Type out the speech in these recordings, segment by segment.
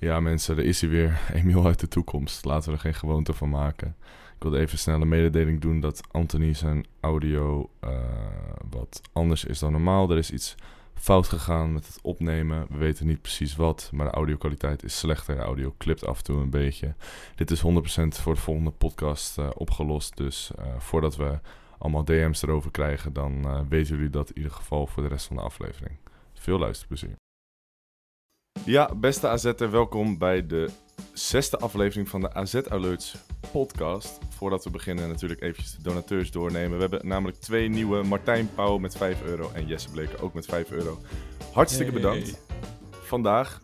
Ja, mensen, er is hij weer. Emiel uit de toekomst. Laten we er geen gewoonte van maken. Ik wilde even snel een mededeling doen dat Anthony zijn audio eh, wat anders is dan normaal. Er is iets fout gegaan met het opnemen. We weten niet precies wat, maar de audio-kwaliteit is slechter. De audio klipt af en toe een beetje. Dit is 100% voor de volgende podcast eh, opgelost. Dus eh, voordat we allemaal DM's erover krijgen, dan weten jullie dat in ieder geval voor de rest van de aflevering. Veel luisterplezier. Ja, beste AZ'er, welkom bij de zesde aflevering van de AZ Alerts podcast. Voordat we beginnen natuurlijk eventjes de donateurs doornemen. We hebben namelijk twee nieuwe. Martijn Pauw met 5 euro en Jesse Bleker ook met 5 euro. Hartstikke bedankt. Vandaag,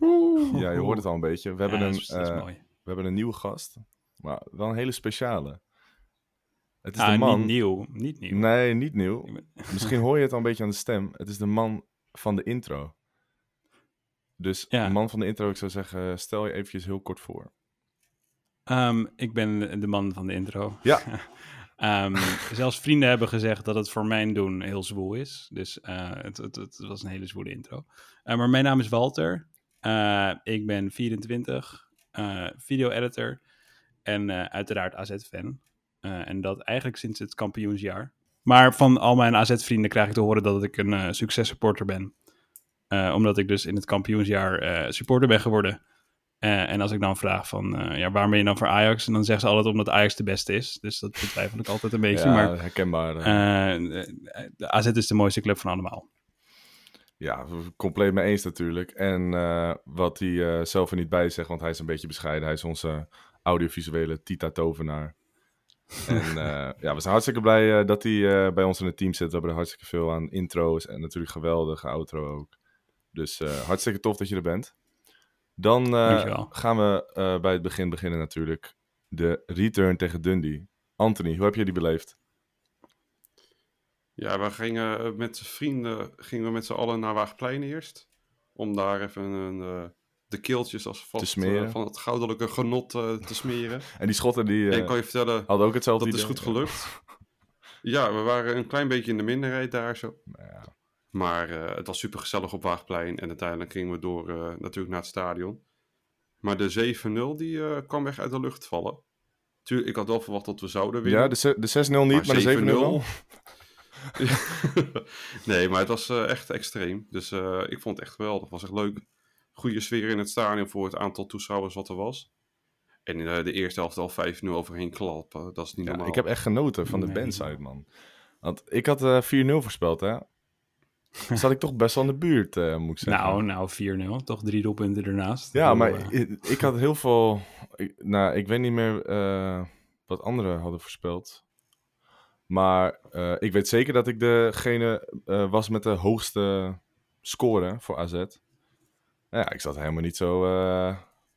ja je hoort het al een beetje, we hebben, een, is- eh, we hebben een nieuwe gast. Maar wel een hele speciale. Het is Ah, de man... Niet nieuw, niet nieuw. Nee, niet nieuw. Ben- Misschien hoor je het al een beetje aan de stem. Het is de man van de intro. Dus Ja. de man van de intro, ik zou zeggen, stel je eventjes heel kort voor. Ehm, ik ben de man van de intro. Ja. Ehm, zelfs vrienden hebben gezegd dat het voor mijn doen heel zwoel is. Dus eh, het, het, het was een hele zwoele intro. Eh, maar mijn naam is Walter. Eh, ik ben 24, eh, video-editor en uiteraard AZ-fan. En dat eigenlijk sinds het kampioensjaar. Maar van al mijn AZ-vrienden krijg ik te horen dat ik een successupporter ben. Eh, omdat ik dus in het kampioensjaar eh, supporter ben geworden. Eh, en als ik dan vraag van, ja, waarom ben je dan voor Ajax? En dan zeggen ze altijd omdat Ajax de beste is. Dus dat betwijfel ik altijd een beetje. ja, maar herkenbaar. de AZ is de mooiste club van allemaal. ja, compleet mee eens natuurlijk. En wat hij zelf er niet bij zegt, want hij is een beetje bescheiden. Hij is onze audiovisuele Tita Tovenaar. en ja, we zijn hartstikke blij dat hij bij ons in het team zit. We hebben er hartstikke veel aan intro's en natuurlijk geweldige outro ook. Dus eh, hartstikke tof dat je er bent. Dan eh, gaan we eh, bij het begin beginnen natuurlijk. De return tegen Dundee. Anthony, hoe heb je die beleefd? Ja, we gingen met z'n vrienden gingen we met z'n allen naar Waagplein eerst. Om daar even een, eh, de keeltjes als vast van het goudelijke genot te smeren. En die schotten die en eh, kan je vertellen, hadden ook hetzelfde dat is goed gelukt. Ja, we waren een klein beetje in de minderheid daar zo. Ja. Maar eh, het was super gezellig op Waagplein. En uiteindelijk gingen we door eh, natuurlijk naar het stadion. Maar de 7-0 die eh, kwam echt uit de lucht vallen. Tuurlijk, ik had wel verwacht dat we zouden winnen. Ja, de, de 6-0 niet, maar, de 7-0 wel. nee, maar het was eh, echt extreem. Dus eh, ik vond het echt geweldig. Het was echt leuk. Goede sfeer in het stadion voor het aantal toeschouwers wat er was. En eh, de eerste helft al 5-0 overheen klappen. Dat is niet Ja, normaal. ik heb echt genoten van de Nee. bandside, man. Want ik had eh 4-0 voorspeld, hè. Dan zat ik toch best wel in de buurt, eh, moet ik zeggen. Nou, nou 4-0. Toch drie doelpunten ernaast. ja, maar eh, ik, ik had heel veel... Ik, nou, ik weet niet meer eh, wat anderen hadden voorspeld. Maar ik weet zeker dat ik degene was met de hoogste score voor AZ. Nou ja, ik zat helemaal niet zo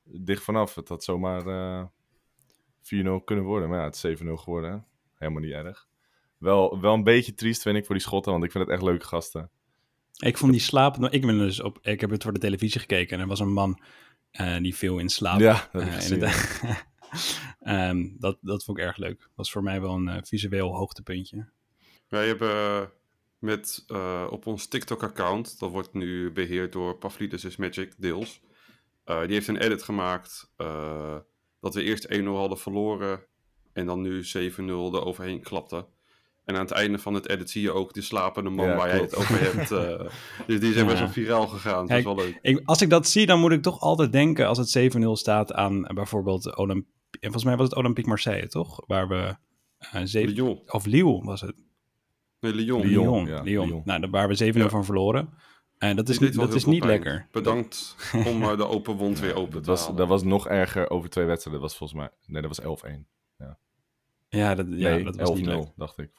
dicht vanaf. Het had zomaar eh 4-0 kunnen worden. Maar ja, het is 7-0 geworden. Helemaal niet erg. Wel, wel een beetje triest vind ik voor die schotten, want ik vind het echt leuke gasten. Ik vond die slaap... Ik, ben dus op, ik heb het voor de televisie gekeken en er was een man eh, die viel in slaap. Ja, dat Eh, gezien. in het- Ehm, dat, dat vond ik erg leuk. was voor mij wel een eh, visueel hoogtepuntje. Wij hebben met, eh, op ons TikTok-account, dat wordt nu beheerd door Pavlidis is Magic, deels. eh, die heeft een edit gemaakt eh, dat we eerst 1-0 hadden verloren en dan nu 7-0 er overheen klapte. En aan het einde van het edit zie je ook de slapende man Ja, waar jij klopt. het over hebt. eh, dus die zijn best Ja. wel viraal gegaan. Dat is wel leuk. Ik, als ik dat zie, dan moet ik toch altijd denken als het 7-0 staat aan eh, bijvoorbeeld Olymp en volgens mij was het Olympique Marseille, toch? Waar we eh zeven... Lyon. Of Lille was het. Nee, Lyon. Lyon. Lyon. ja, Lyon. Lyon. Nou, waar we 7-0 Ja. van verloren. En dat is, Die dat is niet pijn. lekker. Bedankt om eh, de open wond weer open Dat te was, halen. dat was nog erger over twee wedstrijden. Dat was volgens mij... Nee, dat was 11-1. Ja, dat, ja, nee, dat was niet 11-0, leuk. dacht ik.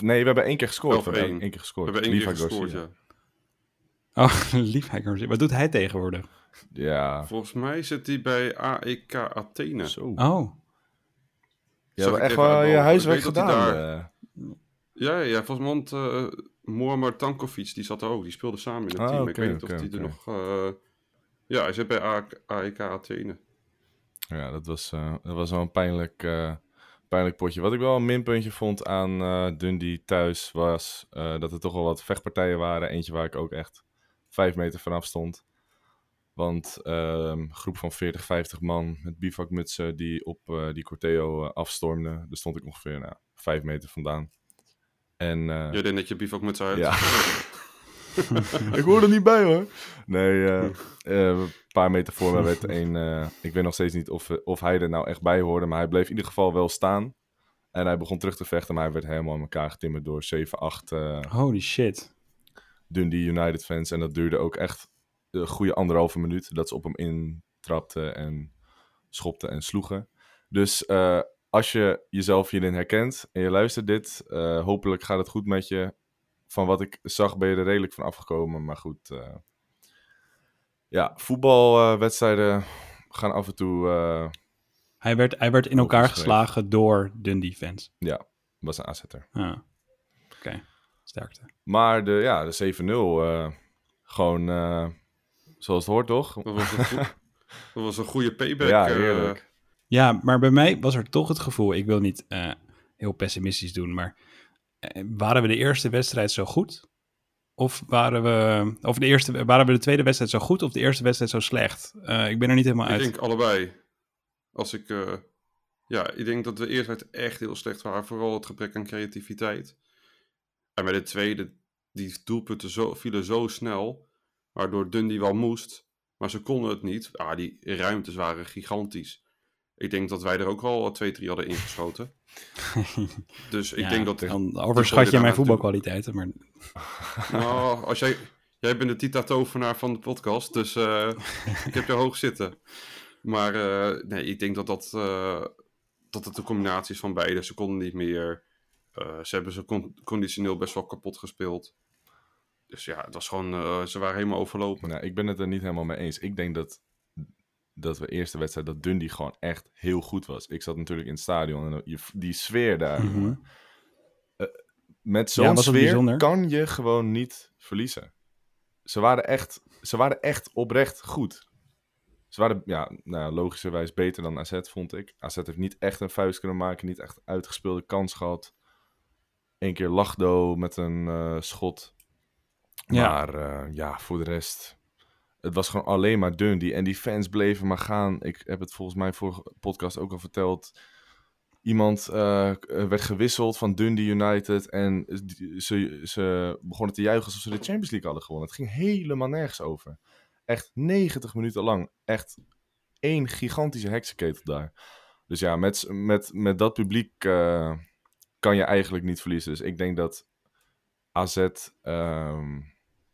Nee, we hebben één keer gescoord. We 11-1. hebben één keer We gescoord. hebben één keer Levi gescoord, ja. Oh, lief. Wat doet hij tegenwoordig? Ja, Volgens mij zit hij bij AEK Athene. zo. Oh, Je hebt echt wel je huiswerk gedaan. daar- eh. Ja, ja, volgens mij uh, Muammar Tankovic, die zat er ook. Die speelde samen in het Ah, team. ik weet niet of die er nog... eh, ja, hij zit bij AEK Athene. Ja, dat was, eh, dat was wel een pijnlijk, eh, pijnlijk potje. Wat ik wel een minpuntje vond aan eh, Dundee thuis was eh, dat er toch wel wat vechtpartijen waren. Eentje waar ik ook echt vijf meter vanaf stond. Want ehm, een groep van 40, 50 man met bivakmutsen die op eh, die Corteo afstormden. Daar stond ik ongeveer nou, vijf meter vandaan. En Jij deed net je bivak met uit. ja. ik hoor er niet bij hoor. Nee, eh, eh, een paar meter voor me werd een. eh, ik weet nog steeds niet of, of hij er nou echt bij hoorde, maar hij bleef in ieder geval wel staan. En hij begon terug te vechten, maar hij werd helemaal in elkaar getimmerd door 7, 8 eh, holy shit. Dundee United fans. En dat duurde ook echt een goede anderhalve minuut dat ze op hem intrapten en schopten en sloegen. Dus als je jezelf hierin herkent en je luistert dit, hopelijk gaat het goed met je. Van wat ik zag ben je er redelijk van afgekomen, maar goed. eh, ja, voetbalwedstrijden gaan af en toe, eh, Hij werd, hij werd in elkaar geslagen door Dundee fans. ja, was een aanzetter. Ah. Oké, sterkte. Maar de, ja, de 7-0, eh, gewoon eh, zoals het hoort toch? Dat was een, goed- dat was een goede payback. ja, heerlijk. Ja, maar bij mij was er toch het gevoel, ik wil niet eh, heel pessimistisch doen, maar waren we de eerste wedstrijd zo goed? Of waren we, of de eerste, waren we de tweede wedstrijd zo goed of de eerste wedstrijd zo slecht? Eh, ik ben er niet helemaal ik uit. denk allebei. Als ik... eh, ja, ik denk dat de eerste wedstrijd echt heel slecht waren. Vooral het gebrek aan creativiteit. En bij de tweede, die doelpunten zo, vielen zo snel. Waardoor Dundee wel moest. Maar ze konden het niet. Ah, die ruimtes waren gigantisch. Ik denk dat wij er ook al twee, drie hadden ingeschoten. Dus ik Ja, denk dat... Dan overschat je mijn voetbalkwaliteiten, maar Nou, als jij, jij bent de Tita Tovenaar van de podcast, dus eh, ik heb je hoog zitten. Maar eh, nee, ik denk dat, dat, eh, dat het een combinatie is van beide. Ze konden niet meer. Eh, ze hebben ze con- conditioneel best wel kapot gespeeld. Dus ja, het was gewoon, eh, ze waren helemaal overlopen. Nou, ik ben het er niet helemaal mee eens. Ik denk dat, dat we eerste wedstrijd, dat Dundee gewoon echt heel goed was. Ik zat natuurlijk in het stadion en je- die sfeer daar. Mhm. Eh, met zo'n Ja, sfeer bijzonder? kan je gewoon niet verliezen. Ze waren echt, ze waren echt oprecht goed. Ze waren ja, nou ja, logischerwijs beter dan AZ, vond ik. AZ heeft niet echt een vuist kunnen maken, niet echt uitgespeelde kans gehad. Eén keer Lachdo met een eh, schot. Ja. Maar eh, ja, voor de rest. Het was gewoon alleen maar Dundee. En die fans bleven maar gaan. Ik heb het volgens mij vorige podcast ook al verteld. Iemand eh, werd gewisseld van Dundee United. En ze, ze begonnen te juichen alsof ze de Champions League hadden gewonnen. Het ging helemaal nergens over. Echt 90 minuten lang. Echt één gigantische heksenketel daar. Dus ja, met, met, met dat publiek eh, kan je eigenlijk niet verliezen. Dus ik denk dat AZ ehm,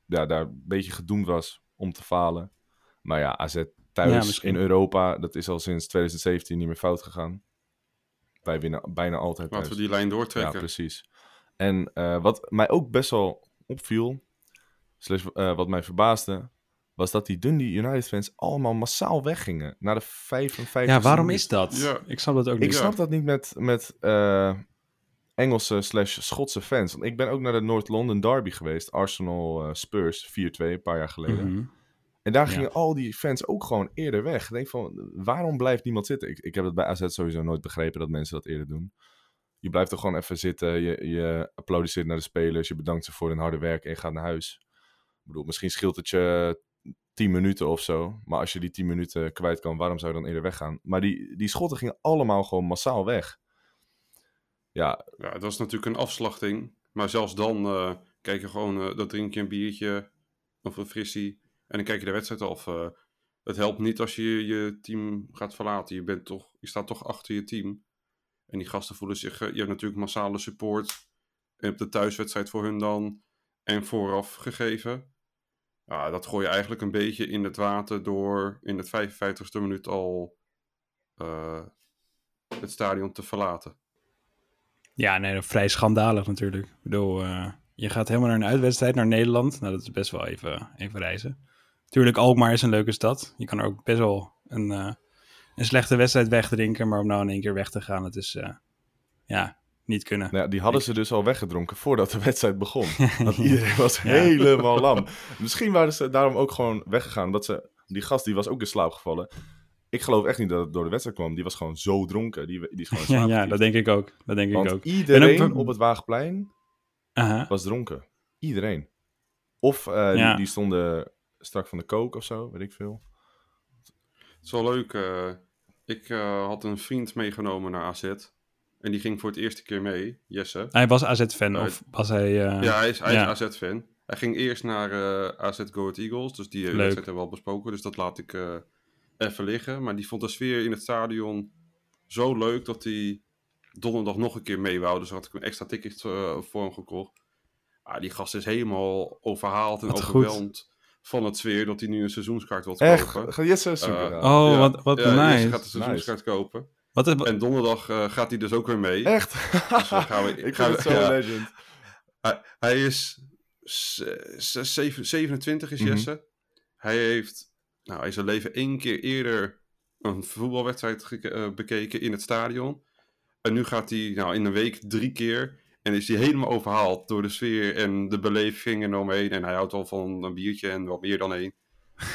ja, daar een beetje gedoemd was om te falen. Maar ja, AZ Ja, thuis in Europa, dat is al sinds 2017 niet meer fout gegaan. Wij winnen bijna altijd thuis. Laten we die lijn Ja, doortrekken. precies. En eh, wat mij ook best wel opviel, slash, eh, wat mij verbaasde, was dat die Dundee United fans allemaal massaal weggingen. Na de 55 ja, waarom is dat? Ja. Ik snap dat ook Ik niet. snap dat niet met, met eh, Engelse slash Schotse fans. Want ik ben ook naar de North London Derby geweest. Arsenal eh, Spurs 4-2, een paar jaar geleden. Mhm. En daar Ja. gingen al die fans ook gewoon eerder weg. Ik denk van, waarom blijft niemand zitten? Ik, ik heb het bij AZ sowieso nooit begrepen dat mensen dat eerder doen. Je blijft er gewoon even zitten. Je, je applaudisseert naar de spelers. Je bedankt ze voor hun harde werk en je gaat naar huis. Ik bedoel, misschien scheelt het je 10 minuten of zo. Maar als je die 10 minuten kwijt kan, waarom zou je dan eerder weggaan? Maar die, die schotten gingen allemaal gewoon massaal weg. Ja, Ja, dat is natuurlijk een afslachting. Maar zelfs dan eh, kijk je gewoon, eh dan drink je een biertje of een frissie. En dan kijk je de wedstrijd af. eh. het helpt niet als je je team gaat verlaten. Je, bent toch, je staat toch achter je team. En die gasten voelen zich... je hebt natuurlijk massale support. En hebt de thuiswedstrijd voor hun dan. En vooraf gegeven. Ja, dat gooi je eigenlijk een beetje in het water door in het 55ste minuut al het stadion te verlaten. Ja, nee, vrij schandalig natuurlijk. Ik bedoel, eh, je gaat helemaal naar een uitwedstrijd naar Nederland. Nou, dat is best wel even, even reizen. Tuurlijk, Alkmaar is een leuke stad. Je kan er ook best wel een, eh, een slechte wedstrijd wegdrinken, maar om nou in één keer weg te gaan, het is, eh, ja, niet kunnen. Nou ja, die hadden ze dus al weggedronken voordat de wedstrijd begon. Want iedereen was helemaal lam. Misschien waren ze daarom ook gewoon weggegaan. Omdat ze, die gast die was ook in slaap gevallen. Ik geloof echt niet dat het door de wedstrijd kwam. Die was gewoon zo dronken. Die, die is gewoon Ja, ja, dat denk ik ook. Dat denk Want ik ook. iedereen ook- op het Wagenplein Aha. was dronken. Iedereen. Of eh, Ja. die, die stonden strak van de kook of zo, weet ik veel. Het is wel leuk. eh, ik eh, had een vriend meegenomen naar AZ. En die ging voor het eerste keer mee, Jesse. Hij was AZ-fan, of was hij... eh, ja, hij is, hij ja. is AZ-fan. Hij ging eerst naar eh, AZ Go Ahead Eagles. Dus die wedstrijd hebben we al besproken. Dus dat laat ik eh, even liggen. Maar die vond de sfeer in het stadion zo leuk dat hij donderdag nog een keer mee wou. Dus had ik een extra ticket eh, voor hem gekocht. Ah, die gast is helemaal overhaald en overweldigd van het sfeer dat hij nu een seizoenskaart wil Echt? kopen. Ga Jesse super Eh, aan. Oh, Ja. wat, wat Ja, Jesse nice. gaat de seizoenskaart kopen. Wat, is- En donderdag eh, gaat hij dus ook weer mee. Echt? Dus dan gaan we- ik we- het zo ja. legend. Hij, hij is z- z- zeven- 27 is Mhm. Jesse. Hij heeft nou, in zijn leven één keer eerder een voetbalwedstrijd eh, bekeken in het stadion. En nu gaat hij nou, in een week drie keer. En is hij helemaal overhaald door de sfeer en de beleving eromheen. En hij houdt al van een biertje en wat meer dan één.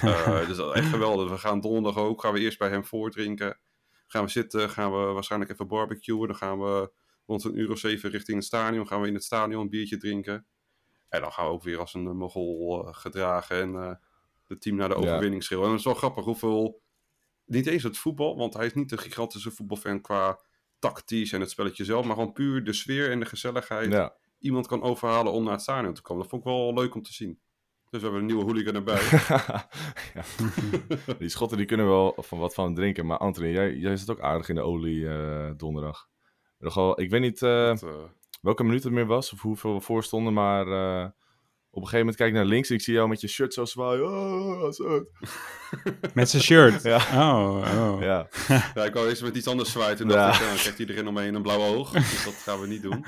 Eh, dus is echt geweldig. We gaan donderdag ook. Gaan we eerst bij hem voordrinken. Gaan we zitten. Gaan we waarschijnlijk even barbecuen. Dan gaan we rond een uur of zeven richting het stadion. Gaan we in het stadion een biertje drinken. En dan gaan we ook weer als een mogol eh, gedragen. En het team naar de overwinning schreeuwen. En het is wel grappig hoeveel... Niet eens het voetbal. Want hij is niet een gigantische voetbalfan qua tactisch en het spelletje zelf. Maar gewoon puur de sfeer en de gezelligheid. Ja. Iemand kan overhalen om naar het stadion te komen. Dat vond ik wel leuk om te zien. Dus we hebben een nieuwe hooligan erbij. ja. Die schotten die kunnen wel van wat van drinken. Maar Anthony, jij, jij zit ook aardig in de olie eh, donderdag. Nogal, ik weet niet eh, Dat, eh, welke minuut het meer was of hoeveel we voor stonden. Maar een gegeven moment kijk ik naar links en ik zie jou met je shirt zo zwaaien. Oh, het? Met zijn shirt. Ja. Oh, oh. Ja, Ja, ik wou eens met iets anders zwaait. En Ja. dacht ik, dan krijgt iedereen om me heen een blauw oog. Dus dat gaan we niet doen.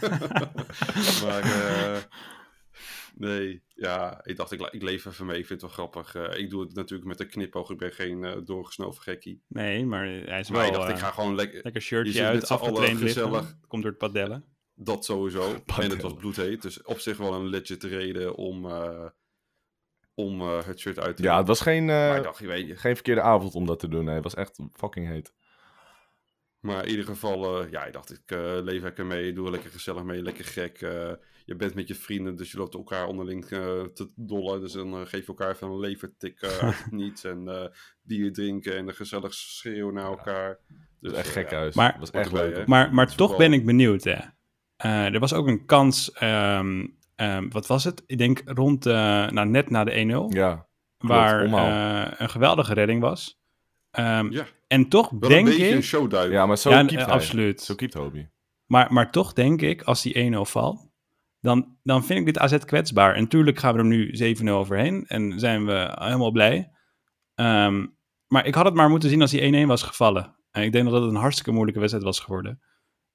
maar eh, nee, ja, ik dacht, ik, ik leef even mee. Ik vind het wel grappig. Eh, ik doe het natuurlijk met een knipoog. Ik ben geen eh, doorgesnoven gekkie. Nee, maar hij is Maar wel... ik dacht, ik ga gewoon lekker... Lekker Je shirtje uit, afgetraind gezellig. Komt door het padellen. Dat sowieso. En het was bloedheet. Dus op zich wel een legit reden om, eh, om eh, het shirt uit te ja doen. het was geen, eh, Maar ik dacht, je weet je, geen verkeerde avond om dat te doen. Nee, het was echt fucking heet. Maar in ieder geval, eh, ja, ik dacht, ik eh, leef lekker mee, doe er lekker gezellig mee, lekker gek. eh, je bent met je vrienden, dus je loopt elkaar onderling eh, te dollen. Dus dan geef je elkaar even een levertik eh, uit niets. En eh, bier drinken en een gezellig schreeuwen naar elkaar. Dus Het was echt gek ja. huis. Maar- was echt leuk. Maar, maar toch Voetbal. ben ik benieuwd, hè. Eh, er was ook een kans, ehm, ehm, wat was het? Ik denk rond, eh, nou, net na de 1-0, Ja, waar eh, een geweldige redding was. Ehm, Ja, En toch wel denk een beetje ik... een showduik. ja, maar zo ja, keept hij. absoluut. Zo keept Hobie. Maar, maar toch denk ik, als die 1-0 valt, dan, dan vind ik dit AZ kwetsbaar. En tuurlijk gaan we er nu 7-0 overheen en zijn we helemaal blij. Ehm, maar ik had het maar moeten zien als die 1-1 was gevallen. En ik denk dat het een hartstikke moeilijke wedstrijd was geworden.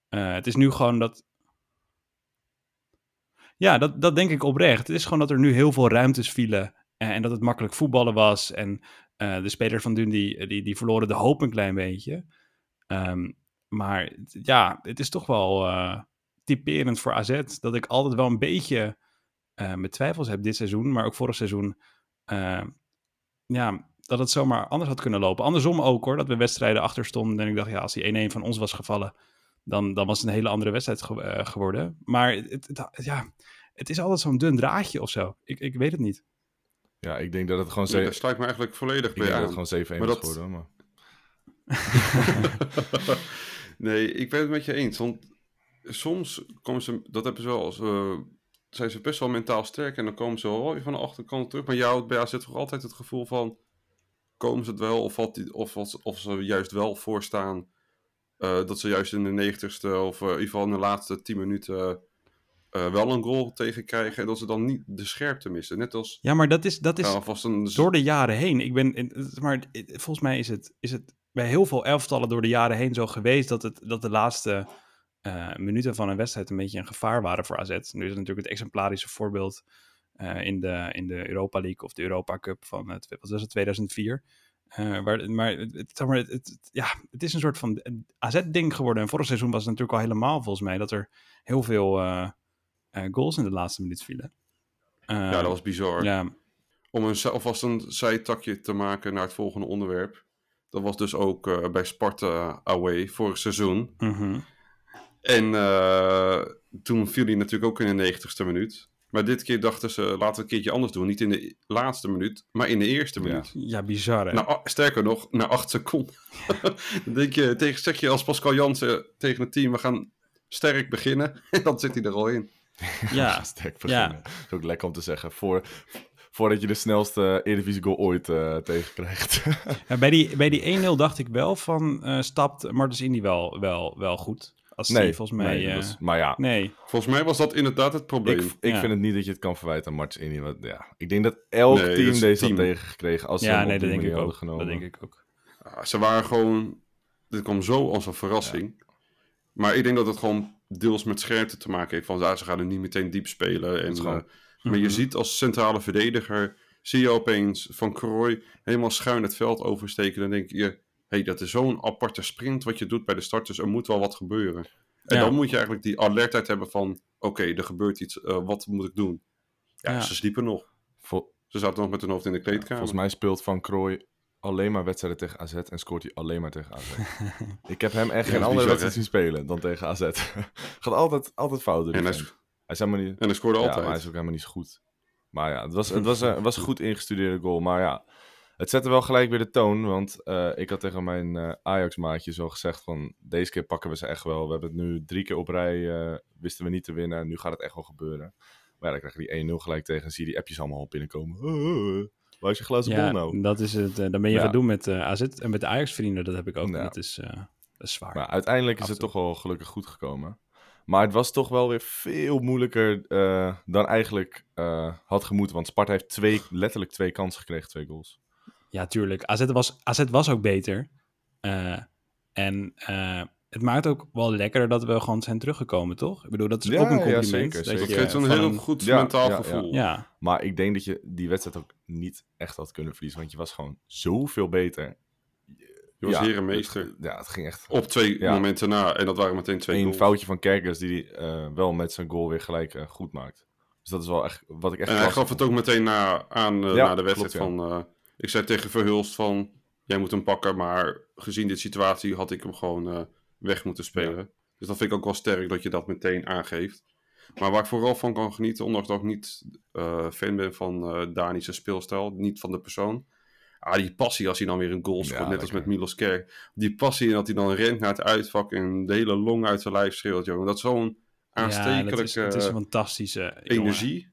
Eh, het is nu gewoon dat... Ja, dat, dat denk ik oprecht. Het is gewoon dat er nu heel veel ruimtes vielen. eh, en dat het makkelijk voetballen was. En eh, de spelers van Dundee, die, die verloren de hoop een klein beetje. Ehm, maar ja, het is toch wel eh, typerend voor AZ. Dat ik altijd wel een beetje eh mijn twijfels heb dit seizoen. Maar ook vorig seizoen. eh, ja, dat het zomaar anders had kunnen lopen. Andersom ook hoor. Dat we wedstrijden achter stonden. En ik dacht, ja, als die 1-1 van ons was gevallen. Dan, dan was het een hele andere wedstrijd ge- eh, geworden. Maar het, het, ja, het is altijd zo'n dun draadje of zo. Ik, ik weet het niet. Ja, ik denk dat het gewoon Ja, daar 7 sluit ik me eigenlijk volledig ik bij denk dat aan. het gewoon 7-1 Maar was dat- geworden. Maar... nee, ik ben het met je eens. Want soms komen ze, dat hebben ze wel, als, eh, zijn ze best wel mentaal sterk en dan komen ze wel van de achterkant terug. Maar jou bij AZ toch altijd het gevoel van, komen ze het wel of, valt die, of, of, of ze juist wel voorstaan dat ze juist in de negentigste of eh, in ieder geval in de laatste 10 minuten eh, wel een goal tegenkrijgen en dat ze dan niet de scherpte missen. Net als Ja, maar dat is, dat is een... door de jaren heen. Ik ben, maar volgens mij is het, is het bij heel veel elftallen door de jaren heen zo geweest dat, het, dat de laatste eh, minuten van een wedstrijd een beetje een gevaar waren voor AZ. Nu is het natuurlijk het exemplarische voorbeeld eh, in, de, in de Europa League of de Europa Cup van het, was het, 2004. Eh, waar, maar het, het- zeg maar het, het- ja, het is een soort van AZ-ding geworden. En vorig seizoen was het natuurlijk al helemaal volgens mij dat er heel veel eh, eh, goals in de laatste minuut vielen. Ja, dat was bizar. ja, Om een, alvast een zijtakje te maken naar het volgende onderwerp. Dat was dus ook bij Sparta away vorig seizoen. mhm. En toen viel hij natuurlijk ook in de 90ste minuut. Maar dit keer dachten ze, laten we een keertje anders doen. Niet in de laatste minuut, maar in de eerste Ja. minuut. ja bizar hè? Nou, sterker nog, na acht seconden. dan denk je, tegen, zeg je als Pascal Jansen tegen het team, we gaan sterk beginnen. En dan zit hij er al in. ja, sterk beginnen. Dat is ook lekker om te zeggen. Voor, voordat je de snelste Eredivisie goal ooit eh tegenkrijgt. Ja, bij die, bij die 1-0 dacht ik wel van, eh, stapt Martens Indy wel, wel, wel goed? Als die nee, volgens mij... nee, eh, was- maar ja, nee. Volgens mij was dat inderdaad het probleem. ik, ik Ja. vind het niet dat je het kan verwijten aan Martens Indy. Want, ja, ik denk dat elk Nee, team deze had tegengekregen als ze Ja, hem nee, op dat die denk ik ook. genomen. Dat denk ik ook. Ja, ze waren gewoon. Dit kwam zo als een verrassing. Maar ik denk dat het gewoon deels met scherpte te maken heeft. Van ja, ze gaan er niet meteen diep spelen. En, gewoon- eh, maar je Mhm. ziet als centrale verdediger. Zie je opeens Van Krooi helemaal schuin het veld oversteken. Dan denk je. Hey, dat is zo'n aparte sprint wat je doet bij de starters. Er moet wel wat gebeuren. En Ja. dan moet je eigenlijk die alertheid hebben van. Oké, er gebeurt iets. eh, wat moet ik doen? Ja, Ja. ze sliepen nog. Vol- Ze zaten nog met hun hoofd in de kleedkamer. volgens mij speelt Van Krooi alleen maar wedstrijden tegen AZ en scoort hij alleen maar tegen AZ. ik heb hem echt Ja, geen andere wedstrijd zien spelen dan tegen AZ. Gaat altijd, altijd fout door die en, hij, Hij is helemaal niet... en hij scoorde Ja, altijd. maar hij is ook helemaal niet zo goed. Maar ja, het was, het was, een, het was een goed ingestudeerde goal. Maar ja, het zette wel gelijk weer de toon. Want eh, ik had tegen mijn eh, Ajax-maatje zo gezegd van... Deze keer pakken we ze echt wel. We hebben het nu drie keer op rij, eh, wisten we niet te winnen. Nu gaat het echt wel gebeuren. Maar ja, dan krijg je die 1-0 gelijk tegen. En zie je die appjes allemaal op binnenkomen. Waar is je glazen Ja, bol nou? dat is het. dan ben je Ja. gaan doen met AZ en met de Ajax-vrienden. Dat heb ik ook. Ja. Dat, is, dat is zwaar. Maar uiteindelijk is het toch wel gelukkig goed gekomen. Maar het was toch wel weer veel moeilijker dan eigenlijk had gemoeten. Want Sparta heeft twee, letterlijk twee kansen gekregen, twee goals. Ja, tuurlijk. AZ was, AZ was ook beter. Eh, en eh, het maakt ook wel lekkerder dat we gewoon zijn teruggekomen, toch? Ik bedoel, dat is Ja, ook een ja, compliment. zeker, dat zeker. Dat je geeft een heel een- goed Ja, mentaal ja, ja. gevoel. Ja, Maar ik denk dat je die wedstrijd ook niet echt had kunnen verliezen. Want je was gewoon zoveel beter. Je was Ja, herenmeester. het- ja, het ging echt. Op twee Ja. momenten na. En dat waren meteen twee Een goals. foutje van Kerkers die eh, wel met zijn goal weer gelijk goed maakt. Dus dat is wel echt wat ik echt En hij gaf het ook meteen na, aan Ja, na de wedstrijd klopt, van... ik zei tegen Verhulst van... Jij moet hem pakken, maar gezien dit situatie had ik hem gewoon eh, weg moeten spelen. Dus dat vind ik ook wel sterk dat je dat meteen aangeeft. Maar waar ik vooral van kan genieten, ondanks dat ik niet eh, fan ben van eh Dani's speelstijl, niet van de persoon. Ah, die passie als hij dan weer een goal scoort, Ja, net als met Milos Kerk. Die passie en dat hij dan rent naar het uitvak en de hele long uit zijn lijf schreeuwt, jongen. Dat is zo'n ja aanstekelijke dat is, het is een fantastische energie.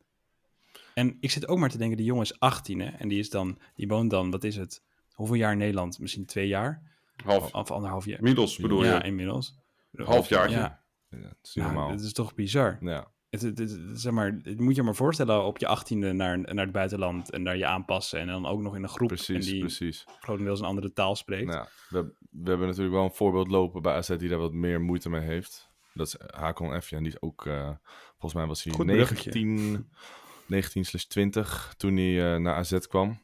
En ik zit ook maar te denken, die jongen is 18 hè, en die, is dan, die woont dan, wat is het, hoeveel jaar in Nederland? Misschien twee jaar? Half. Of anderhalf jaar. Inmiddels bedoel ja, je? Ja, inmiddels. Een Ja. ja, Het is nou, normaal. Nou, is toch bizar? Ja. Het, zeg maar, moet je maar voorstellen op je achttiende naar, naar het buitenland en daar je aanpassen en dan ook nog in een groep precies, en die precies. grotendeels een andere taal spreekt. We, we hebben natuurlijk wel een voorbeeld lopen bij AZ die daar wat meer moeite mee heeft. Dat is Hakon F en die is ook, eh, volgens mij was hij 19... 19-20 toen hij eh, naar AZ kwam.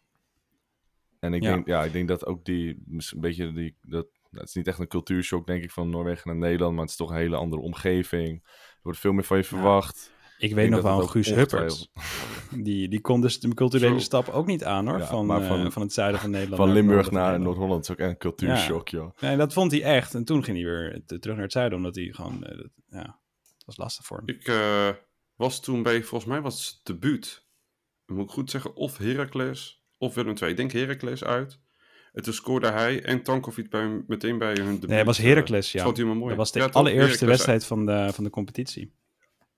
En ik. Denk, ja, ik denk dat ook die, een beetje die, dat, nou, het is niet echt een cultuurshock denk ik van Noorwegen naar Nederland, maar het is toch een hele andere omgeving. Er wordt veel meer van je verwacht. Ik, weet nog wel, Guus Huppert, die, die kon dus de culturele stap ook niet aan hoor, van, eh, van, van, het zuiden van Nederland. Van Limburg naar Noord-Holland is ook een cultuurshock joh. Nee, dat vond hij echt. En toen ging hij weer terug naar het zuiden, omdat hij gewoon, eh, dat, ja, dat was lastig voor hem. Ik was toen bij, volgens mij was het debuut. Moet ik goed zeggen, of Heracles of Willem II. Ik denk Heracles uit. En toen scoorde hij en Tankovic bij, meteen bij hun debuut. Nee, het was eh, Heracles, ja. hij. Dat was de Ja, allereerste wedstrijd van de, van de competitie.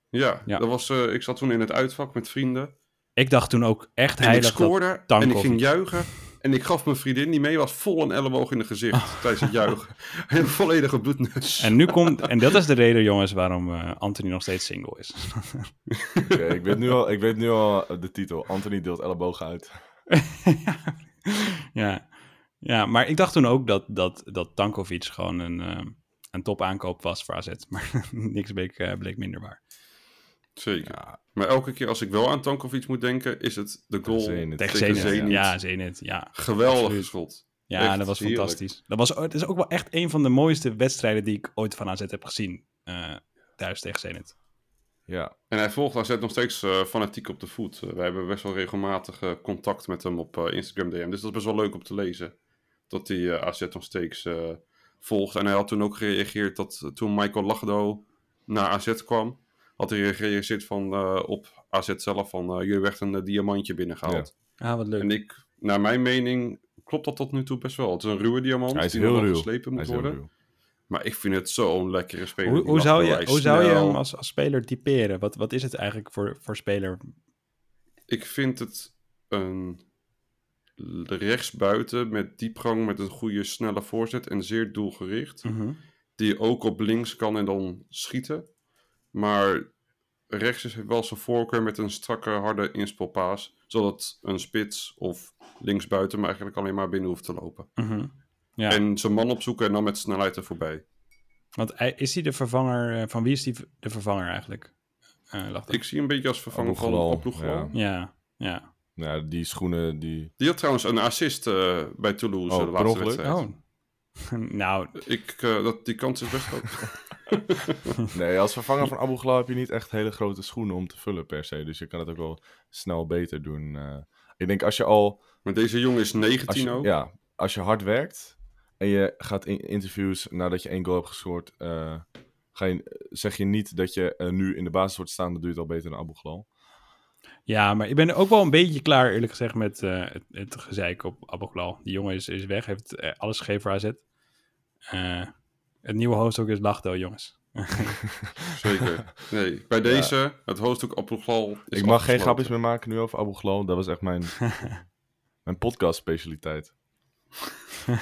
Ja, Ja. Dat was, eh, ik zat toen in het uitvak met vrienden. Ik dacht toen ook echt En ik heilig scoorde en ik ging juichen. En ik gaf mijn vriendin die mee was vol een elleboog in het gezicht tijdens het juichen. Een volledige bloedneus. En nu komt... En dat is de reden, jongens, waarom eh, Anthony nog steeds single is. Oké, ik, weet nu al, ik weet nu al de titel. Anthony deelt elleboog uit. ja. ja, maar ik dacht toen ook dat, dat, dat Tankovic gewoon een, eh, een top aankoop was voor AZ. Maar niks bleek, eh, bleek minder waar. Zeker. Maar elke keer als ik wel aan Tankovic moet denken, is het de goal Zenit. Tegen Zenit. Zenit. Ja, Zenit. Ja, Geweldig Absoluut. schot. ja Echt dat was heerlijk. fantastisch. Dat was, het is ook wel echt een van de mooiste wedstrijden die ik ooit van AZ heb gezien. eh, thuis tegen Zenit. Ja, En hij volgt AZ nog steeds eh, fanatiek op de voet. Eh, wij hebben best wel regelmatig contact met hem op Instagram DM. Dus dat is best wel leuk om te lezen. Dat hij AZ nog steeds eh, volgt. En hij had toen ook gereageerd dat toen Michael Lachdo naar AZ kwam... had hij gereageerd van, eh, op AZ zelf van... eh, jullie hebben echt een eh, diamantje binnengehaald. Ah, wat leuk. En ik, naar mijn mening, klopt dat tot nu toe best wel. Het is een ruwe diamant hij is die heel nog wel ruw. geslepen Hij moet worden. ruw. Maar ik vind het zo'n lekkere speler. Hoe, zou je, hoe zou je hem als, als speler typeren? Wat, wat is het eigenlijk voor, voor speler? Ik vind het een rechtsbuiten met diepgang, met een goede snelle voorzet en zeer doelgericht. Mhm. Die ook op links kan en dan schieten. Maar rechts is wel zijn voorkeur met een strakke, harde inspelpaas. Zodat een spits of linksbuiten maar eigenlijk alleen maar binnen hoeft te lopen. Mhm. Ja, En zijn man opzoeken en dan met snelheid er voorbij. want is hij de vervanger... eh, Van wie is hij de vervanger eigenlijk? Eh? Ik zie een beetje als vervanger van Abloegel. ja. Ja, ja. Ja, die schoenen, die... Die had trouwens een assist eh, bij Toulouse Oh, de laatste wedstrijd. Oh. nou, Ik, eh, dat, die kans is best groot. Nee, als vervanger van Abu Ghal heb je niet echt hele grote schoenen om te vullen per se. Dus je kan het ook wel snel beter doen. eh. ik denk als je al... Maar deze jongen is 19 Als je, ook. ja, als je hard werkt en je gaat in interviews nadat je één goal hebt gescoord... eh, ga je, zeg je niet dat je eh, nu in de basis wordt staan, dan doe je het al beter dan Abu Ghal. ja, maar ik ben ook wel een beetje klaar, eerlijk gezegd, met eh, het, het gezeik op Aboklal. Die jongen is, is weg, heeft alles gegeven voor AZ. Eh, het nieuwe hoofdstuk is Lachdo, jongens. Zeker. Nee, bij deze, het hoofdstuk Appelglal is ik mag geen grapjes meer maken nu over Abu Ghal. Dat was echt mijn, mijn podcast specialiteit.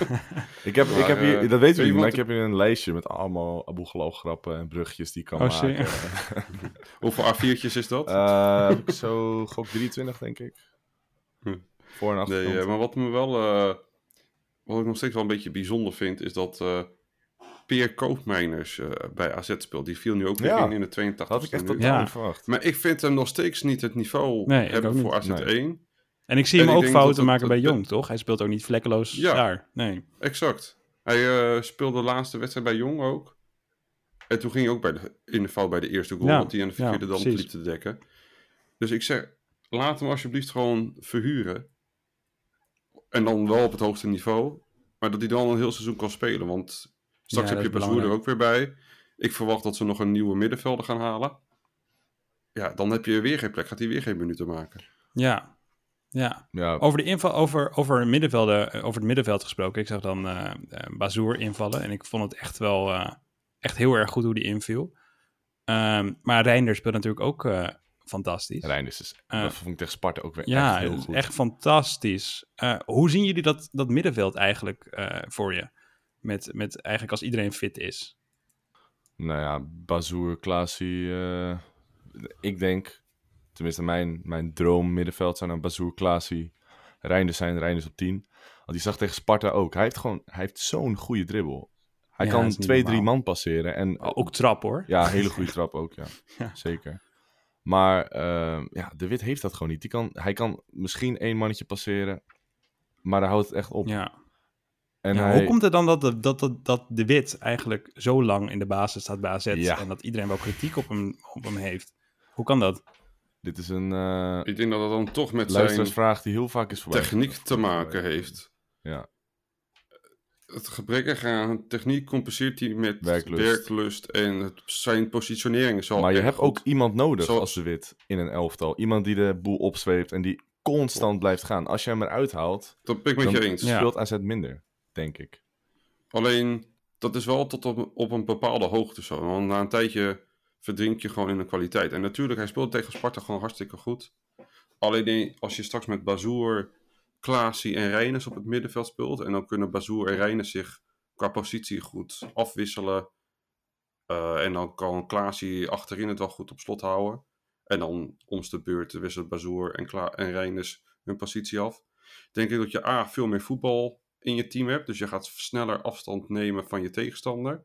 ik heb, ik heb hier, eh, dat weten niet, maar ik heb hier een lijstje met allemaal Abu Ghal grappen en brugjes die ik kan Oh, maken. Hoeveel A4'tjes is dat? Eh, heb ik zo gok 23, denk ik. Hm. Voor en achterkant. nee, eh, maar wat me wel... eh, wat ik nog steeds wel een beetje bijzonder vind, is dat eh Peer Koopmeiners eh, bij AZ speelt. Die viel nu ook weer Ja, in in de 82 Dat had ik echt minuut. totaal Ja. niet verwacht. Maar ik vind hem nog steeds niet het niveau Nee, hebben voor niet. AZ1. En ik zie hem ik ook fouten het- maken bij Jong, toch? Hij speelt ook niet vlekkeloos Ja. daar. Nee. Exact. Hij eh, speelde de laatste wedstrijd bij Jong ook. En toen ging hij ook bij de, in de fout bij de eerste goal, Ja, want hij aan de verkeerde ja, dan liep te dekken. Dus ik zeg, laat hem alsjeblieft gewoon verhuren. En dan wel op het hoogste niveau. Maar dat hij dan een heel seizoen kan spelen. Want straks Ja, heb je Bazoer er ook weer bij. Ik verwacht dat ze nog een nieuwe middenvelder gaan halen. Ja, dan heb je weer geen plek. Gaat hij weer geen minuten maken. Ja. Ja. Ja, Over, de inval, over, over, middenvelden, eh, over het middenveld gesproken. Ik zag dan eh eh, Bazoer invallen. En ik vond het echt wel eh, echt heel erg goed hoe die inviel. Ehm, maar Reinders speelt natuurlijk ook eh, fantastisch. Reinders is, dat vond ik tegen Sparta ook weer Ja, echt heel goed. echt fantastisch. Eh, hoe zien jullie dat, dat middenveld eigenlijk eh, voor je? Met, met eigenlijk als iedereen fit is. Nou ja, Bazoer, Klaasie. eh, ik denk, tenminste mijn, mijn droom middenveld zijn dan Bazoer, Klaasie. Reinders zijn Reinders op 10. Want die zag tegen Sparta ook. Hij heeft gewoon, hij heeft zo'n goede dribbel. Hij Ja, kan twee, drie man passeren. En Ook trap hoor. Ja, hele goede trap ook, ja. Ja. Zeker. Maar ehm, ja, De Wit heeft dat gewoon niet. Die kan, hij kan misschien één mannetje passeren, maar daar houdt het echt op. Ja. En Ja, hij, Hoe komt het dan dat de, dat, dat, dat de Wit eigenlijk zo lang in de basis staat bij AZ Ja. en dat iedereen wel kritiek op hem, op hem heeft? Hoe kan dat? Dit is een eh Ik denk dat het dan toch met zijn luisteraarsvraag die heel vaak is voorbij. techniek te maken heeft. Ja, Het gebrek aan techniek compenseert hij met Werklust. werklust, en het, zijn positionering is al maar je hebt goed. ook iemand nodig Zoals- als De Wit in een elftal. Iemand die de boel opzweept en die constant blijft gaan. Als je hem eruit haalt, Dat ben ik met dan je eens. Speelt AZ minder, denk ik. Alleen, dat is wel tot op, op een bepaalde hoogte zo. Want na een tijdje verdrink je gewoon in de kwaliteit. En natuurlijk, hij speelt tegen Sparta gewoon hartstikke goed. Alleen als je straks met Bazoer, Klaasie en Reines op het middenveld speelt... en dan kunnen Bazoer en Reines zich qua positie goed afwisselen... eh, en dan kan Klaasie achterin het wel goed op slot houden. En dan om de beurt wisselt Bazoer en, en Reines hun positie af. Denk ik dat je A, veel meer voetbal in je team hebt. Dus je gaat sneller afstand nemen van je tegenstander.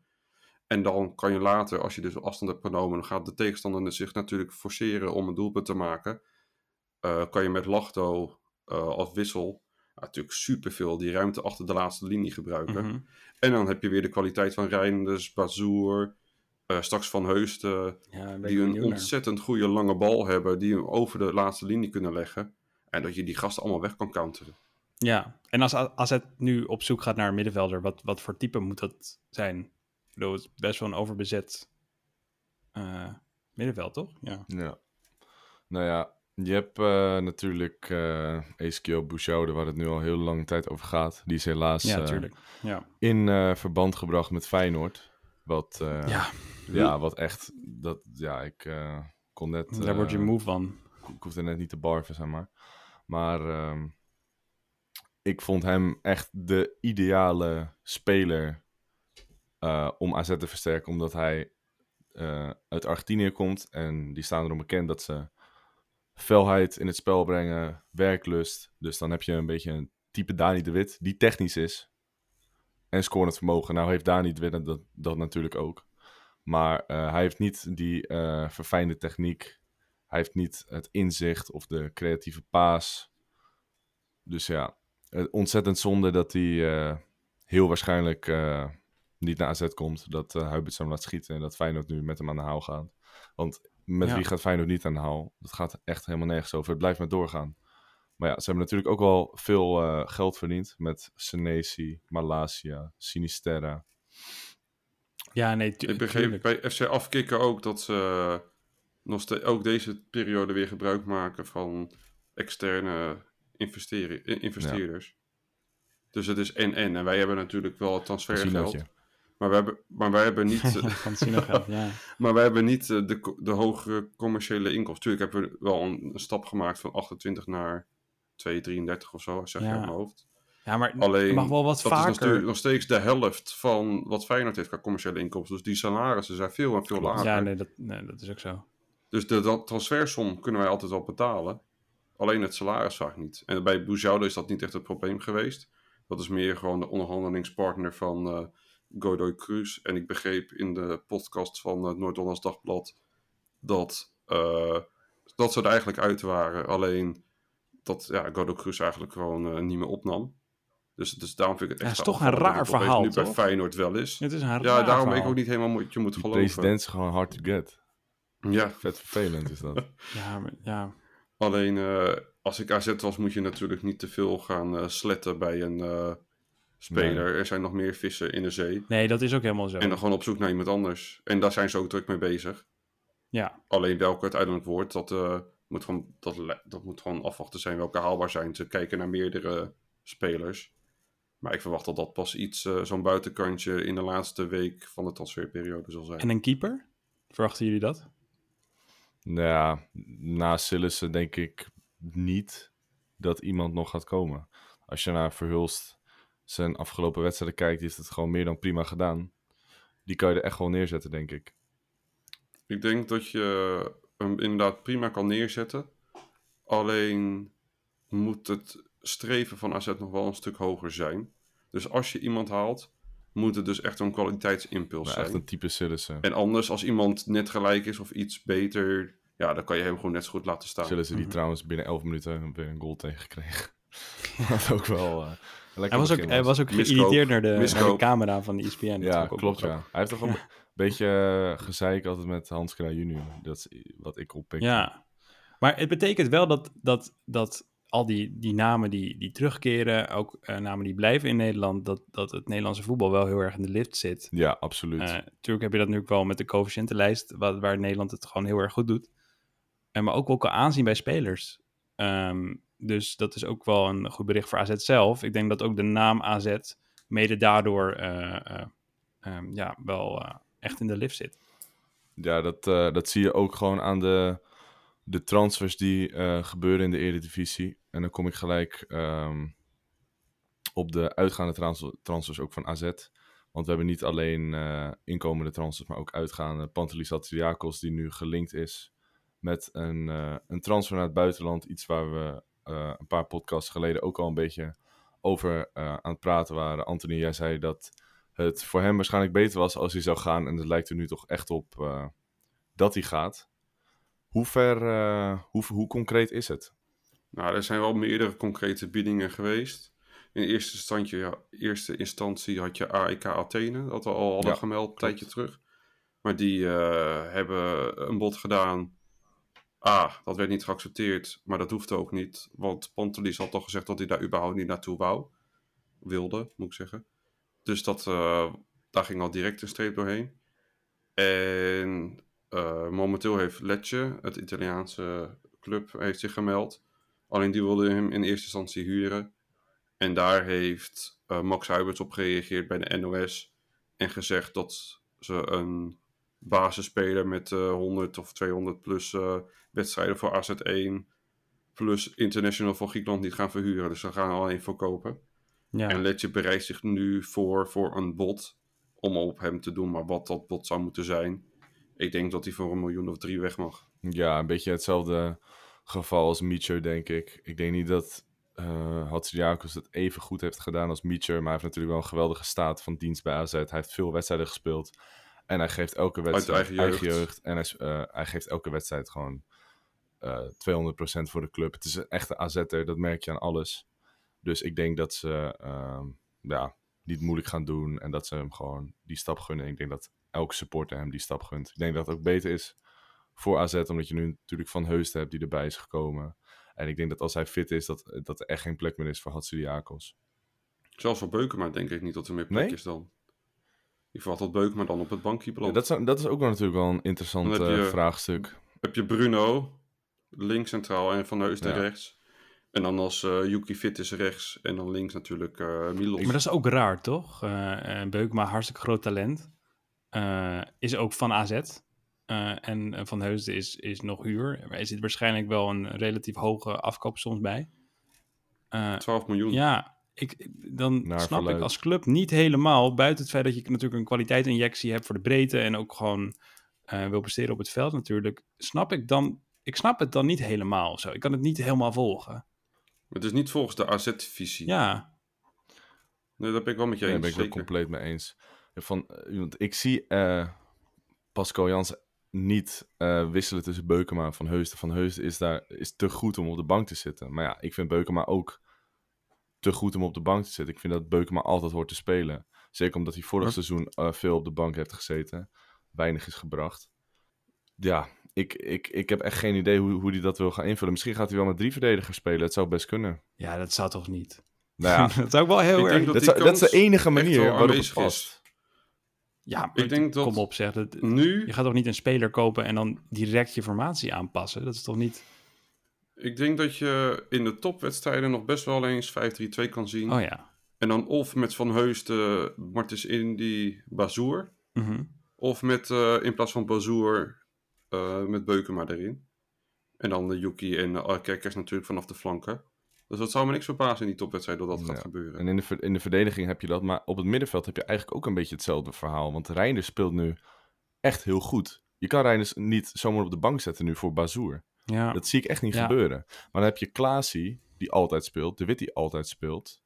En dan kan je later, als je dus afstand hebt genomen, dan gaat de tegenstander zich natuurlijk forceren om een doelpunt te maken. Eh, kan je met Lachto eh, als wissel natuurlijk superveel die ruimte achter de laatste linie gebruiken. Mhm. En dan heb je weer de kwaliteit van Reinders, Bazoer, eh, straks Van Heusden, Ja, ben ik die een ontzettend goede lange bal hebben, die hem over de laatste linie kunnen leggen. En dat je die gasten allemaal weg kan counteren. Ja, en als, als het nu op zoek gaat naar een middenvelder, wat, wat voor type moet dat zijn? Ik bedoel, het is best wel een overbezet eh, middenveld, toch? Ja. Ja. Nou ja, je hebt eh, natuurlijk eh Ezekiel waar het nu al heel lange tijd over gaat. Die is helaas Ja, natuurlijk. Ja. in verband gebracht met Feyenoord. Wat, ja, ja, wat echt, dat, ja, ik kon net... daar word je moe van. ik hoefde net niet te barven, zeg maar. Maar ehm, ik vond hem echt de ideale speler eh, om AZ te versterken. Omdat hij eh, uit Argentinië komt. En die staan erom bekend dat ze felheid in het spel brengen, werklust. Dus dan heb je een beetje een type Dani de Wit, die technisch is. En scorend vermogen. Nou heeft Dani de Wit dat, dat natuurlijk ook. Maar eh, hij heeft niet die verfijnde techniek. Hij heeft niet het inzicht of de creatieve paas. Dus ja, ontzettend zonde dat hij eh, heel waarschijnlijk eh, niet naar AZ komt. Dat uh, Huibert hem laat schieten en dat Feyenoord nu met hem aan de haal gaat. Want met Ja. wie gaat Feyenoord niet aan de haal? Dat gaat echt helemaal nergens over. Het blijft maar doorgaan. Maar ja, ze hebben natuurlijk ook wel veel eh, geld verdiend met Senesi, Malasia, Sinisterra. Ja, nee, Ik begreep bij FC Afkikken ook dat ze nog ook deze periode weer gebruik maken van externe investeren, in- investeerders. Dus het is en-en. En wij hebben natuurlijk wel het transfergeld. Maar wij hebben, maar wij hebben niet, ja. maar wij hebben niet eh, de, de hogere commerciële inkomsten. Tuurlijk hebben we wel een, een stap gemaakt van 28 naar 2,33 of zo, zeg je Ja. uit mijn hoofd. Ja, maar Alleen, mag wel wat dat is vaker... natuurlijk nog steeds de helft van wat Feyenoord heeft qua commerciële inkomsten. Dus die salarissen zijn veel en veel lager. Ja, nee dat, nee, dat is ook zo. Dus de, dat transfersom kunnen wij altijd wel betalen. Alleen het salaris vaak niet. En bij Boujoude is dat niet echt het probleem geweest. Dat is meer gewoon de onderhandelingspartner van eh Godoy Cruz. En ik begreep in de podcast van het Noord-Hollands Dagblad dat, eh, dat ze er eigenlijk uit waren. Alleen dat ja, Godoy Cruz eigenlijk gewoon eh, niet meer opnam. Dus, dus daarom vind ik het Ja, echt is toch een raar verhaal, nu bij? Feyenoord wel is. Het is een Ja, raar daarom verhaal. ik ook niet helemaal moet, je moet Die geloven. president is gewoon hard to get. Ja, Vet vervelend is dat. Ja, maar- ja. Alleen eh, als ik AZ was, moet je natuurlijk niet te veel gaan eh, sletten bij een eh, speler. Er zijn nog meer vissen in de zee. Nee, dat is ook helemaal zo. En dan gewoon op zoek naar iemand anders. En daar zijn ze ook druk mee bezig. Ja, Alleen welke uiteindelijk wordt, dat, moet gewoon, dat, dat moet gewoon afwachten zijn welke haalbaar zijn. Ze kijken naar meerdere spelers. Maar ik verwacht dat dat pas iets, zo'n buitenkantje in de laatste week van de transferperiode zal zijn. en een keeper? Verwachten jullie dat? Nou ja, na Sillissen denk ik niet dat iemand nog gaat komen. Als je naar Verhulst zijn afgelopen wedstrijden kijkt, heeft het gewoon meer dan prima gedaan. Die kan je er echt gewoon neerzetten, denk ik. Ik denk dat je hem inderdaad prima kan neerzetten. Alleen moet het streven van AZ nog wel een stuk hoger zijn. Dus als je iemand haalt, moet het dus echt een kwaliteitsimpuls zijn. echt een type Sillissen. En anders, als iemand net gelijk is of iets beter, ja, dan kan je hem gewoon net zo goed laten staan. Sillissen die trouwens binnen 11 minuten weer een goal tegengekregen. Dat ook wel... eh, Hij was ook, hij was ook Miskoop. geïriteerd naar de, naar de Miskoop. camera van de ESPN. Ja, klopt ja. Hij heeft toch wel een beetje eh, gezeik altijd met Hans Kraaij junior. Dat is wat ik oppik. Ja, maar het betekent wel dat, dat, dat al die, die namen die, die terugkeren, ook eh, namen die blijven in Nederland, dat, dat het Nederlandse voetbal wel heel erg in de lift zit. Ja, absoluut. Eh, natuurlijk heb je dat nu ook wel met de coëfficiëntenlijst, waar, waar Nederland het gewoon heel erg goed doet. En maar ook wel qua aanzien bij spelers. Ehm, dus dat is ook wel een goed bericht voor AZ zelf. Ik denk dat ook de naam AZ mede daardoor eh, eh, ehm, ja, wel eh, echt in de lift zit. Ja, dat, eh, dat zie je ook gewoon aan de, de transfers die eh, gebeuren in de Eredivisie. En dan kom ik gelijk ehm, op de uitgaande trans- transfers ook van AZ. Want we hebben niet alleen eh, inkomende transfers, maar ook uitgaande. Pantelis Atsiakos, die nu gelinkt is met een, eh, een transfer naar het buitenland. Iets waar we een paar podcasts geleden ook al een beetje over aan het praten waren. Anthony, jij zei dat het voor hem waarschijnlijk beter was als hij zou gaan. En het lijkt er nu toch echt op dat hij gaat. Hoe ver, eh, hoe, hoe concreet is het? Nou, er zijn wel meerdere concrete biedingen geweest. In eerste instantie, ja, eerste instantie had je AEK Athene, dat we al hadden Ja, gemeld een tijdje terug. Maar die eh, hebben een bod gedaan. Ah, dat werd niet geaccepteerd, maar dat hoefde ook niet. Want Pantelis had toch gezegd dat hij daar überhaupt niet naartoe wou. Wilde, moet ik zeggen. Dus dat, eh, daar ging al direct een streep doorheen. En eh, momenteel heeft Lecce, het Italiaanse club, heeft zich gemeld. Alleen die wilde hem in eerste instantie huren. En daar heeft eh, Max Huiberts op gereageerd bij de NOS. En gezegd dat ze een basisspeler met eh 100 of 200 plus eh, wedstrijden voor AZ1 plus international voor Griekenland niet gaan verhuren. Dus ze gaan er alleen voor kopen. Ja. En Letje bereidt zich nu voor voor een bod om op hem te doen. Maar wat dat bod zou moeten zijn, ik denk dat hij voor een miljoen of drie weg mag. Ja, een beetje hetzelfde geval als Mietje, denk ik. Ik denk niet dat eh Hatsidiakos het even goed heeft gedaan als Mietje. Maar hij heeft natuurlijk wel een geweldige staat van dienst bij AZ. Hij heeft veel wedstrijden gespeeld. En hij geeft elke wedstrijd eigen jeugd. En hij, eh, hij geeft elke wedstrijd gewoon eh 200% voor de club. Het is een echte AZ'er, dat merk je aan alles. Dus ik denk dat ze ehm, ja, niet moeilijk gaan doen. En dat ze hem gewoon die stap gunnen. Ik denk dat elke supporter hem die stap gunt. Ik denk dat het ook beter is voor AZ, omdat je nu natuurlijk Van Heusden hebt die erbij is gekomen. En ik denk dat als hij fit is, dat, dat er echt geen plek meer is voor Hatsidiakos. Zelfs voor Beukema denk ik niet dat er meer plek Nee? is dan. Ik verwacht dat Beukema dan op het bankje Ja, belandt. dat, is, dat is ook wel natuurlijk wel een interessant Dan heb je- eh, vraagstuk. heb je Bruno, links centraal en Van Heusden Ja. rechts. En dan als eh Yuki fit is rechts. En dan links natuurlijk eh Milos. Maar dat is ook raar, toch? Eh eh, Beukema, hartstikke groot talent. Eh, is ook van AZ. Eh, en eh, Van Heusden is, is nog huur. Er zit waarschijnlijk wel een relatief hoge afkoop soms bij. Eh, 12 miljoen. ja, ik, dan Naar snap verluid. ik als club niet helemaal, buiten het feit dat je natuurlijk een kwaliteitinjectie hebt voor de breedte en ook gewoon eh, wil presteren op het veld natuurlijk, snap ik dan, ik snap het dan niet helemaal zo. Ik kan het niet helemaal volgen. Het is niet volgens de AZ-visie. Ja, Nee, dat ben ik wel met je Daar eens. ben ik zeker. compleet mee eens. Van, eh, want ik zie eh, Pascal Jansen niet eh, wisselen tussen Beukema en Van Heusden. Van Heusden is, daar, is te goed om op de bank te zitten. Maar ja, ik vind Beukema ook te goed om op de bank te zitten. Ik vind dat Beukema altijd hoort te spelen. Zeker omdat hij vorig seizoen eh, veel op de bank heeft gezeten. Weinig is gebracht. Ja, ik, ik, ik heb echt geen idee hoe, hoe hij dat wil gaan invullen. Misschien gaat hij wel met drie verdedigers spelen. Het zou best kunnen. ja, dat zou toch niet. Nou ja, dat zou ik wel heel Ik erg... dat dat, die zou- dat is de enige manier waarop het is. Ja, Ik denk dat- kom op zeg. Dat, Nu, je gaat toch niet een speler kopen en dan direct je formatie aanpassen? Dat is toch niet... ik denk dat je in de topwedstrijden nog best wel eens 5-3-2 kan zien. Oh ja. En dan of met Van Heusden, Martens Indy, Bazoer. Mhm. Of met, eh, in plaats van Bazoer, eh, met Beukema erin. En dan de Yuki en uh, Kerkers natuurlijk vanaf de flanken. Dus dat zou me niks verbazen in die topwedstrijd dat dat Ja. gaat gebeuren. En in de, in de verdediging heb je dat. Maar op het middenveld heb je eigenlijk ook een beetje hetzelfde verhaal. Want Reinders speelt nu echt heel goed. Je kan Reinders niet zomaar op de bank zetten nu voor Bazoer. Ja. Dat zie ik echt niet Ja. gebeuren. Maar dan heb je Klaasie, die altijd speelt. De Wit, die altijd speelt.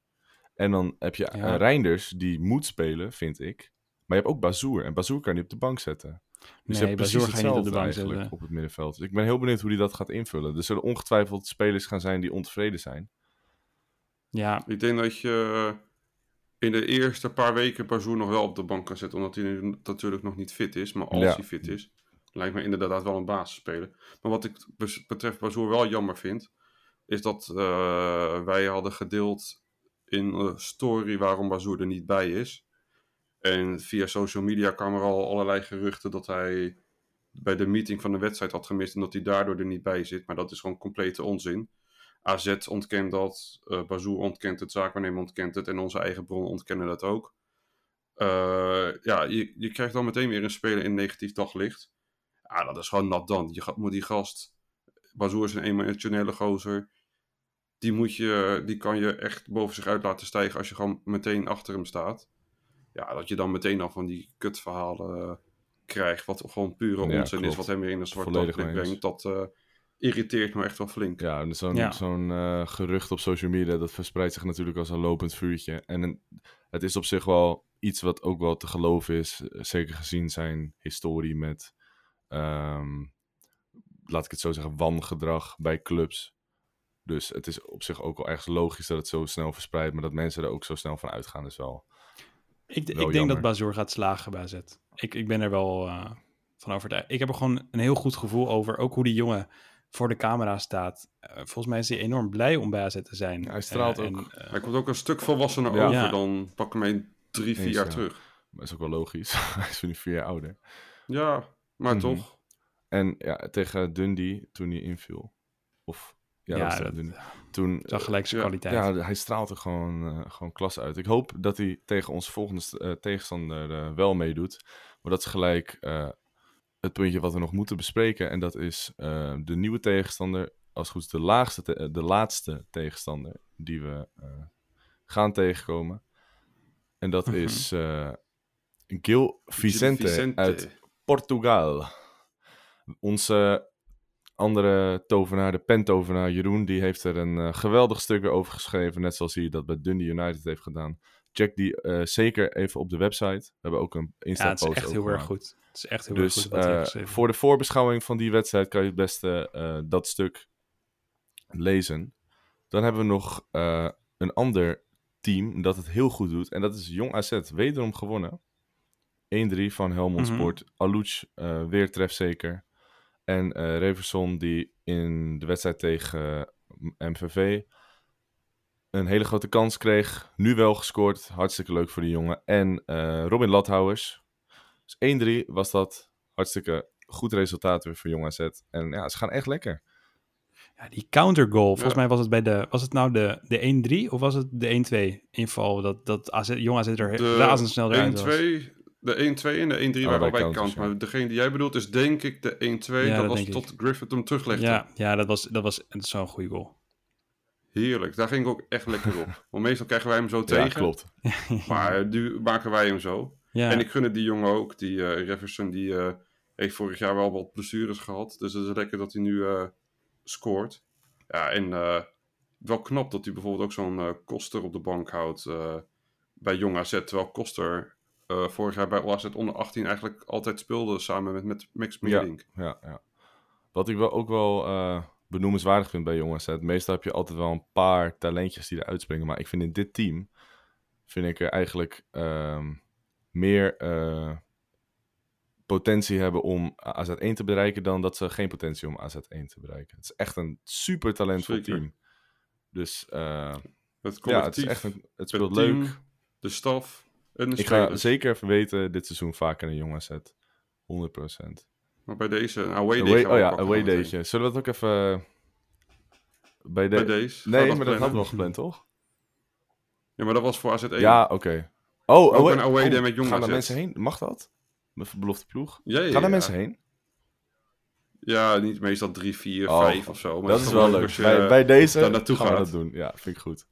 En dan heb je Ja. eh, Reinders, die moet spelen, vind ik. Maar je hebt ook Bazoer. En Bazoer kan je niet op de bank zetten. Dus je Nee, hebt precies je niet op de hetzelfde bank eigenlijk zetten. op het middenveld. Dus ik ben heel benieuwd hoe hij dat gaat invullen. Er zullen ongetwijfeld spelers gaan zijn die ontevreden zijn. Ja, Ik denk dat je in de eerste paar weken Bazoer nog wel op de bank kan zetten. Omdat hij nu natuurlijk nog niet fit is. Maar als Ja. hij fit is, lijkt me inderdaad wel een basisspeler. Maar wat ik betreft Bazoer wel jammer vind. Is dat eh, wij hadden gedeeld in een story waarom Bazoer er niet bij is. En via social media kwamen er al allerlei geruchten dat hij bij de meeting van de wedstrijd had gemist. En dat hij daardoor er niet bij zit. Maar dat is gewoon complete onzin. AZ ontkent dat, eh Bazoer ontkent het, zaakwaarnemer ontkent het en onze eigen bronnen ontkennen dat ook. Eh, ja, je, je krijgt dan meteen weer een speler in negatief daglicht. Ja, dat is gewoon nat dan. Je moet die gast, Bazoer is een emotionele gozer. Die, moet je, die kan je echt boven zich uit laten stijgen als je gewoon meteen achter hem staat. Ja, dat je dan meteen al van die kutverhalen eh, krijgt, wat gewoon pure Ja, onzin is, wat hem weer in een zwart daglicht brengt. Dat eh, irriteert me echt wel flink. Ja, en zo'n Ja. zo'n eh, gerucht op social media, dat verspreidt zich natuurlijk als een lopend vuurtje. En een- het is op zich wel iets wat ook wel te geloven is. Zeker gezien zijn historie met, ehm, laat ik het zo zeggen, wangedrag bij clubs. Dus het is op zich ook wel ergens logisch dat het zo snel verspreidt. Maar dat mensen er ook zo snel van uitgaan is wel... Ik, ik denk dat Bazoer gaat slagen bij AZ. Ik, ik ben er wel eh, van overtuigd. Ik heb er gewoon een heel goed gevoel over. Ook hoe die jongen voor de camera staat. Eh, volgens mij is hij enorm blij om bij AZ te zijn. Ja, hij straalt Eh, ook. en, Hij komt ook een stuk volwassener Ja. over Ja. dan pak hem een drie, vier Eens, jaar ja. terug. Maar is ook wel logisch. hij is nu vier jaar ouder. Ja, maar Mhm. toch. En ja, tegen Dundee toen hij inviel. Of... Ja, ja, dat dat. Toen, zag gelijk zijn kwaliteit. Ja, hij straalt er gewoon, eh, gewoon klas uit. Ik hoop dat hij tegen onze volgende eh, tegenstander eh, wel meedoet. Maar dat is gelijk het puntje wat we nog moeten bespreken. En dat is de nieuwe tegenstander. Als het goed is de, laagste te- de laatste tegenstander die we gaan tegenkomen. En dat Mhm. is Gil Vicente, uit Portugal. Onze andere tovenaar, de pentovenaar Jeroen, die heeft er een eh, geweldig stuk weer over geschreven. Net zoals hij dat bij Dundee United heeft gedaan. Check die eh, zeker even op de website. We hebben ook een Ja, Insta-post het is echt heel erg goed. Het is echt heel Dus erg goed wat eh, voor de voorbeschouwing van die wedstrijd kan je het beste dat stuk lezen. Dan hebben we nog een ander team dat het heel goed doet. En dat is Jong AZ. Wederom gewonnen. 1-3 van Helmond Mhm. Sport. Alouch weer trefzeker. En eh Reverson die in de wedstrijd tegen eh, MVV een hele grote kans kreeg. Nu wel gescoord. Hartstikke leuk voor die jongen. En eh, Robin Lathouwers. Dus 1-3 was dat. Hartstikke goed resultaat weer voor Jong AZ. En ja, ze gaan echt lekker. Ja, die countergoal, volgens Ja. mij was het bij de, was het nou de, de 1-3 of was het de 1-2 inval dat, dat AZ, jong AZ er De razendsnel eruit was? 1-2, de 1-2 en de 1-3 waren Allebei allebei counters, kans. ja. Maar degene die jij bedoelt is denk ik de 1-2. Ja, dat, dat was ik. tot Griffith hem teruglegde. Ja, ja dat was, dat was zo'n goede goal. Heerlijk, daar ging ik ook echt lekker op. Want meestal krijgen wij hem zo Ja, tegen. klopt. Maar nu maken wij hem zo. Ja, En ik gun het die jongen ook. Die eh Jefferson die, eh, heeft vorig jaar wel wat blessures gehad. Dus het is lekker dat hij nu eh, scoort. Ja, en eh, wel knap dat hij bijvoorbeeld ook zo'n Koster op de bank houdt eh, bij Jong AZ. Terwijl Koster eh, vorig jaar bij OAZ onder 18 eigenlijk altijd speelde samen met, met Max Meerdink. Ja, ja. Wat ik wel ook wel eh, benoemenswaardig vind bij Jong AZ. Meestal heb je altijd wel een paar talentjes die eruit springen. Maar ik vind in dit team, vind ik er eigenlijk ehm, meer eh, potentie hebben om AZ1 te bereiken dan dat ze geen potentie om AZ1 te bereiken. Het is echt een super talentvol Zeker. team. Dus Het ja, het, is collectief, echt een, het het speelt team, leuk. de staf Ik ga zeker even weten dit seizoen vaker een Jong AZ. 100%. Maar bij deze, een away day Away, we oh ja, away daytje. Zullen we dat ook even... eh, Bij, de... Bij deze. Nee, Gaat maar dat hadden we al gepland, toch? Ja, maar dat was voor AZ1. Ja, oké. Oh, Ook een away day met Jong Gaan er mensen heen? Mag dat? Met belofte ploeg? Ja, ja, Gaan er ja. mensen heen? Ja, niet meestal drie, vier, Oh, vijf of zo. Maar dat is wel leuk. Bij, bij deze gaan we dat doen. Ja, vind ik goed.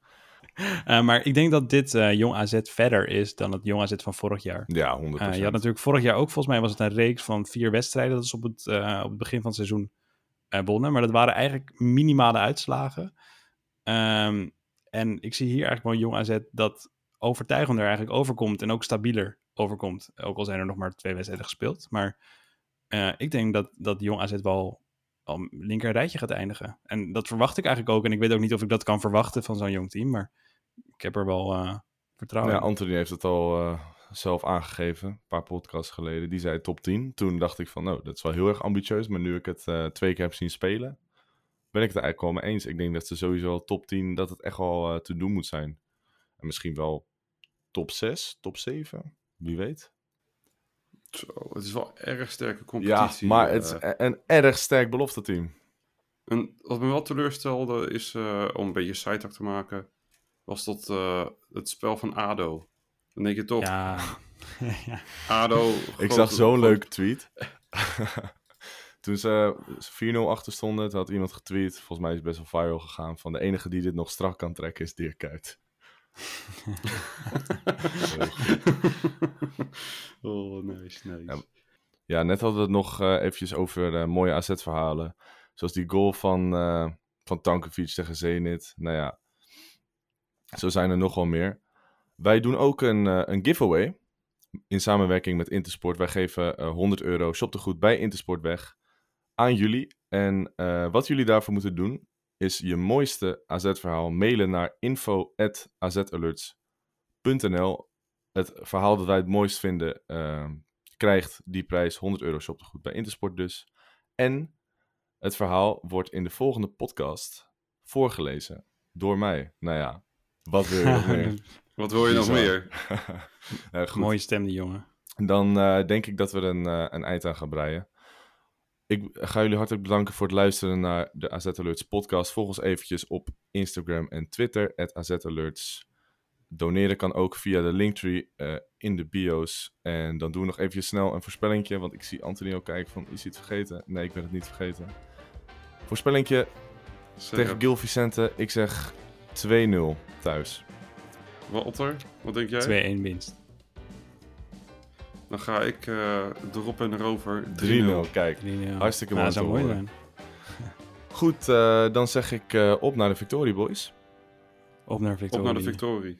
Eh, maar ik denk dat dit eh, jong AZ verder is dan het jong AZ van vorig jaar. Ja, 100%. Eh, je had natuurlijk vorig jaar ook, volgens mij was het een reeks van vier wedstrijden. Dat is op het, op het begin van het seizoen wonnen. Maar dat waren eigenlijk minimale uitslagen. Ehm, en ik zie hier eigenlijk wel een jong AZ dat overtuigender eigenlijk overkomt. En ook stabieler overkomt. Ook al zijn er nog maar twee wedstrijden gespeeld. Maar ik denk dat, dat jong AZ wel al linker rijtje gaat eindigen. En dat verwacht ik eigenlijk ook. En ik weet ook niet of ik dat kan verwachten van zo'n jong team. Maar ik heb er wel eh, vertrouwen Ja, in. Anthony heeft het al eh, zelf aangegeven, een paar podcasts geleden. Die zei top 10. Toen dacht ik van, nou, dat is wel heel erg ambitieus. Maar nu ik het eh, twee keer heb zien spelen, ben ik het eigenlijk wel mee eens. Ik denk dat ze sowieso al top 10, dat het echt wel eh, te doen moet zijn. En misschien wel top 6, top 7, wie weet. Zo, het is wel een erg sterke Ja, competitie. maar eh. het is e- een erg sterk belofte team. En wat me wel teleurstelde is, eh, om een beetje side te maken, was dat eh, het spel van ADO. Dan denk je toch, Ja. ja. ADO... Ik zag zo'n leuke tweet. Toen ze 4-0 achter stonden, toen had iemand getweet. Volgens mij is het best wel viral gegaan. Van de enige die dit nog strak kan trekken is Dirk Kuyt. oh, nice, nice. Ja. Ja, net hadden we het nog eh, eventjes over eh, mooie AZ-verhalen. Zoals die goal van, eh van Tankovic tegen Zenit. Nou ja, zo zijn er nog wel meer. Wij doen ook een, eh, een giveaway in samenwerking met Intersport. Wij geven eh, 100 euro shoptegoed bij Intersport weg aan jullie. En eh, wat jullie daarvoor moeten doen, is je mooiste AZ-verhaal mailen naar info.azalerts.nl. Het verhaal dat wij het mooist vinden, eh, krijgt die prijs 100 euro shoptegoed bij Intersport dus. En het verhaal wordt in de volgende podcast voorgelezen door mij. Nou ja, wat wil je nog meer? Wat wil je nog meer? Goed. Mooie stem, die jongen. Dan eh, denk ik dat we er een, eh, een eind aan gaan breien. Ik ga jullie hartelijk bedanken voor het luisteren naar de AZ Alerts podcast. Volg ons eventjes op Instagram en Twitter, at AZ Alerts. Doneren kan ook via de linktree eh, in de bio's. En dan doen we nog eventjes snel een voorspellingje, want ik zie Antonio kijken van, is hij het vergeten? Nee, ik ben het niet vergeten. Voorspellingje tegen Gil Vicente. Ik zeg 2-0 thuis. Walter, wat denk jij? 2-1 winst. Dan ga ik eh, erop en erover. 3-0, kijk. 3-0. Hartstikke Nou, mooi mooi zijn. Goed, eh, dan zeg ik eh, op naar de Victorie Boys. Op naar Op Victoria. naar de victorie.